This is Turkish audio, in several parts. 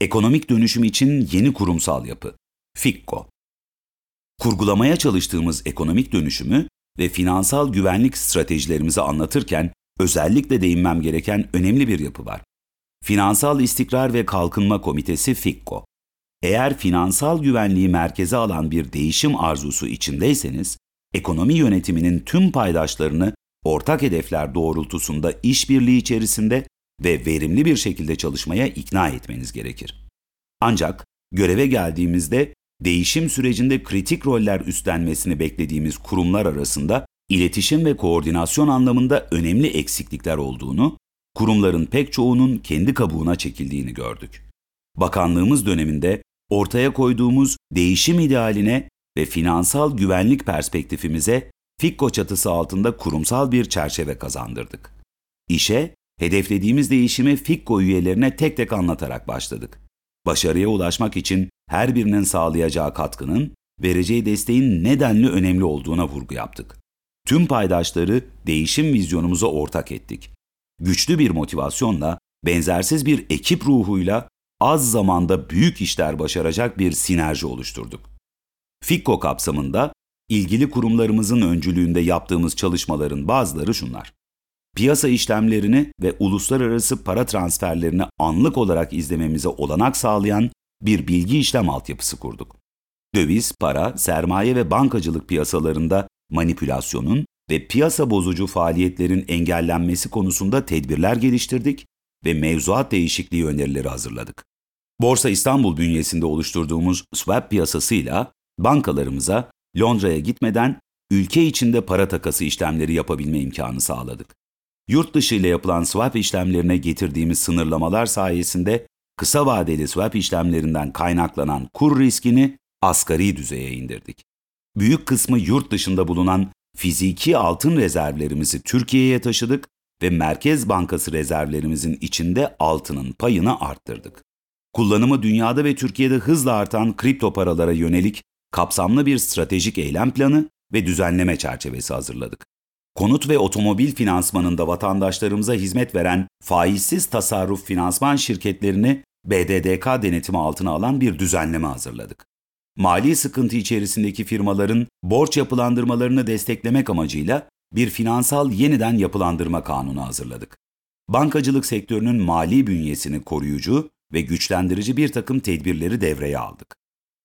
Ekonomik dönüşüm için yeni kurumsal yapı. FİKKO. Kurgulamaya çalıştığımız ekonomik dönüşümü ve finansal güvenlik stratejilerimizi anlatırken özellikle değinmem gereken önemli bir yapı var. Finansal İstikrar ve Kalkınma Komitesi FİKKO. Eğer finansal güvenliği merkeze alan bir değişim arzusu içindeyseniz, ekonomi yönetiminin tüm paydaşlarını ortak hedefler doğrultusunda işbirliği içerisinde ve verimli bir şekilde çalışmaya ikna etmeniz gerekir. Ancak göreve geldiğimizde değişim sürecinde kritik roller üstlenmesini beklediğimiz kurumlar arasında iletişim ve koordinasyon anlamında önemli eksiklikler olduğunu, kurumların pek çoğunun kendi kabuğuna çekildiğini gördük. Bakanlığımız döneminde ortaya koyduğumuz değişim idealine ve finansal güvenlik perspektifimize FİKKO çatısı altında kurumsal bir çerçeve kazandırdık. İşe, hedeflediğimiz değişimi FİKKO üyelerine tek tek anlatarak başladık. Başarıya ulaşmak için her birinin sağlayacağı katkının, vereceği desteğin nedenli önemli olduğuna vurgu yaptık. Tüm paydaşları değişim vizyonumuza ortak ettik. Güçlü bir motivasyonla, benzersiz bir ekip ruhuyla az zamanda büyük işler başaracak bir sinerji oluşturduk. FİKKO kapsamında ilgili kurumlarımızın öncülüğünde yaptığımız çalışmaların bazıları şunlar. Piyasa işlemlerini ve uluslararası para transferlerini anlık olarak izlememize olanak sağlayan bir bilgi işlem altyapısı kurduk. Döviz, para, sermaye ve bankacılık piyasalarında manipülasyonun ve piyasa bozucu faaliyetlerin engellenmesi konusunda tedbirler geliştirdik ve mevzuat değişikliği önerileri hazırladık. Borsa İstanbul bünyesinde oluşturduğumuz swap piyasasıyla bankalarımıza Londra'ya gitmeden ülke içinde para takası işlemleri yapabilme imkanı sağladık. Yurt dışı ile yapılan swap işlemlerine getirdiğimiz sınırlamalar sayesinde kısa vadeli swap işlemlerinden kaynaklanan kur riskini asgari düzeye indirdik. Büyük kısmı yurt dışında bulunan fiziki altın rezervlerimizi Türkiye'ye taşıdık ve Merkez Bankası rezervlerimizin içinde altının payını arttırdık. Kullanımı dünyada ve Türkiye'de hızla artan kripto paralara yönelik kapsamlı bir stratejik eylem planı ve düzenleme çerçevesi hazırladık. Konut ve otomobil finansmanında vatandaşlarımıza hizmet veren faizsiz tasarruf finansman şirketlerini BDDK denetimi altına alan bir düzenleme hazırladık. Mali sıkıntı içerisindeki firmaların borç yapılandırmalarını desteklemek amacıyla bir finansal yeniden yapılandırma kanunu hazırladık. Bankacılık sektörünün mali bünyesini koruyucu ve güçlendirici bir takım tedbirleri devreye aldık.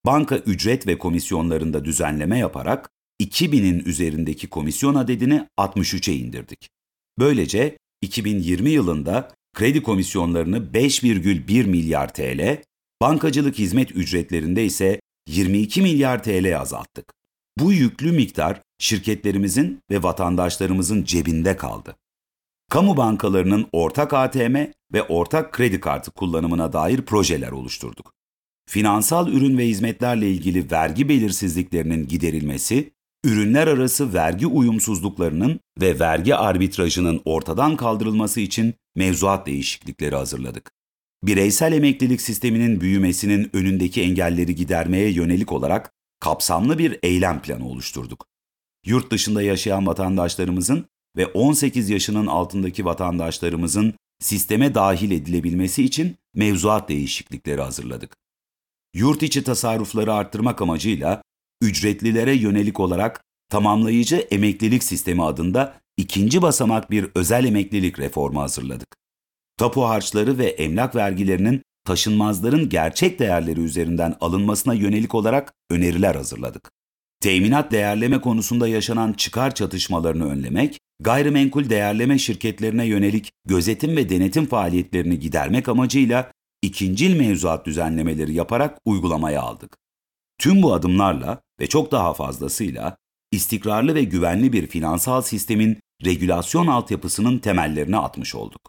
Banka ücret ve komisyonlarında düzenleme yaparak 2000'in üzerindeki komisyon adedini 63'e indirdik. Böylece 2020 yılında kredi komisyonlarını 5,1 milyar TL, bankacılık hizmet ücretlerinde ise 22 milyar TL azalttık. Bu yüklü miktar şirketlerimizin ve vatandaşlarımızın cebinde kaldı. Kamu bankalarının ortak ATM ve ortak kredi kartı kullanımına dair projeler oluşturduk. Finansal ürün ve hizmetlerle ilgili vergi belirsizliklerinin giderilmesi, ürünler arası vergi uyumsuzluklarının ve vergi arbitrajının ortadan kaldırılması için mevzuat değişiklikleri hazırladık. Bireysel emeklilik sisteminin büyümesinin önündeki engelleri gidermeye yönelik olarak kapsamlı bir eylem planı oluşturduk. Yurt dışında yaşayan vatandaşlarımızın ve 18 yaşının altındaki vatandaşlarımızın sisteme dahil edilebilmesi için mevzuat değişiklikleri hazırladık. Yurt içi tasarrufları arttırmak amacıyla ücretlilere yönelik olarak tamamlayıcı emeklilik sistemi adında ikinci basamak bir özel emeklilik reformu hazırladık. Tapu harçları ve emlak vergilerinin taşınmazların gerçek değerleri üzerinden alınmasına yönelik olarak öneriler hazırladık. Teminat değerleme konusunda yaşanan çıkar çatışmalarını önlemek, gayrimenkul değerleme şirketlerine yönelik gözetim ve denetim faaliyetlerini gidermek amacıyla ikincil mevzuat düzenlemeleri yaparak uygulamaya aldık. Tüm bu adımlarla ve çok daha fazlasıyla istikrarlı ve güvenli bir finansal sistemin regülasyon altyapısının temellerini atmış olduk.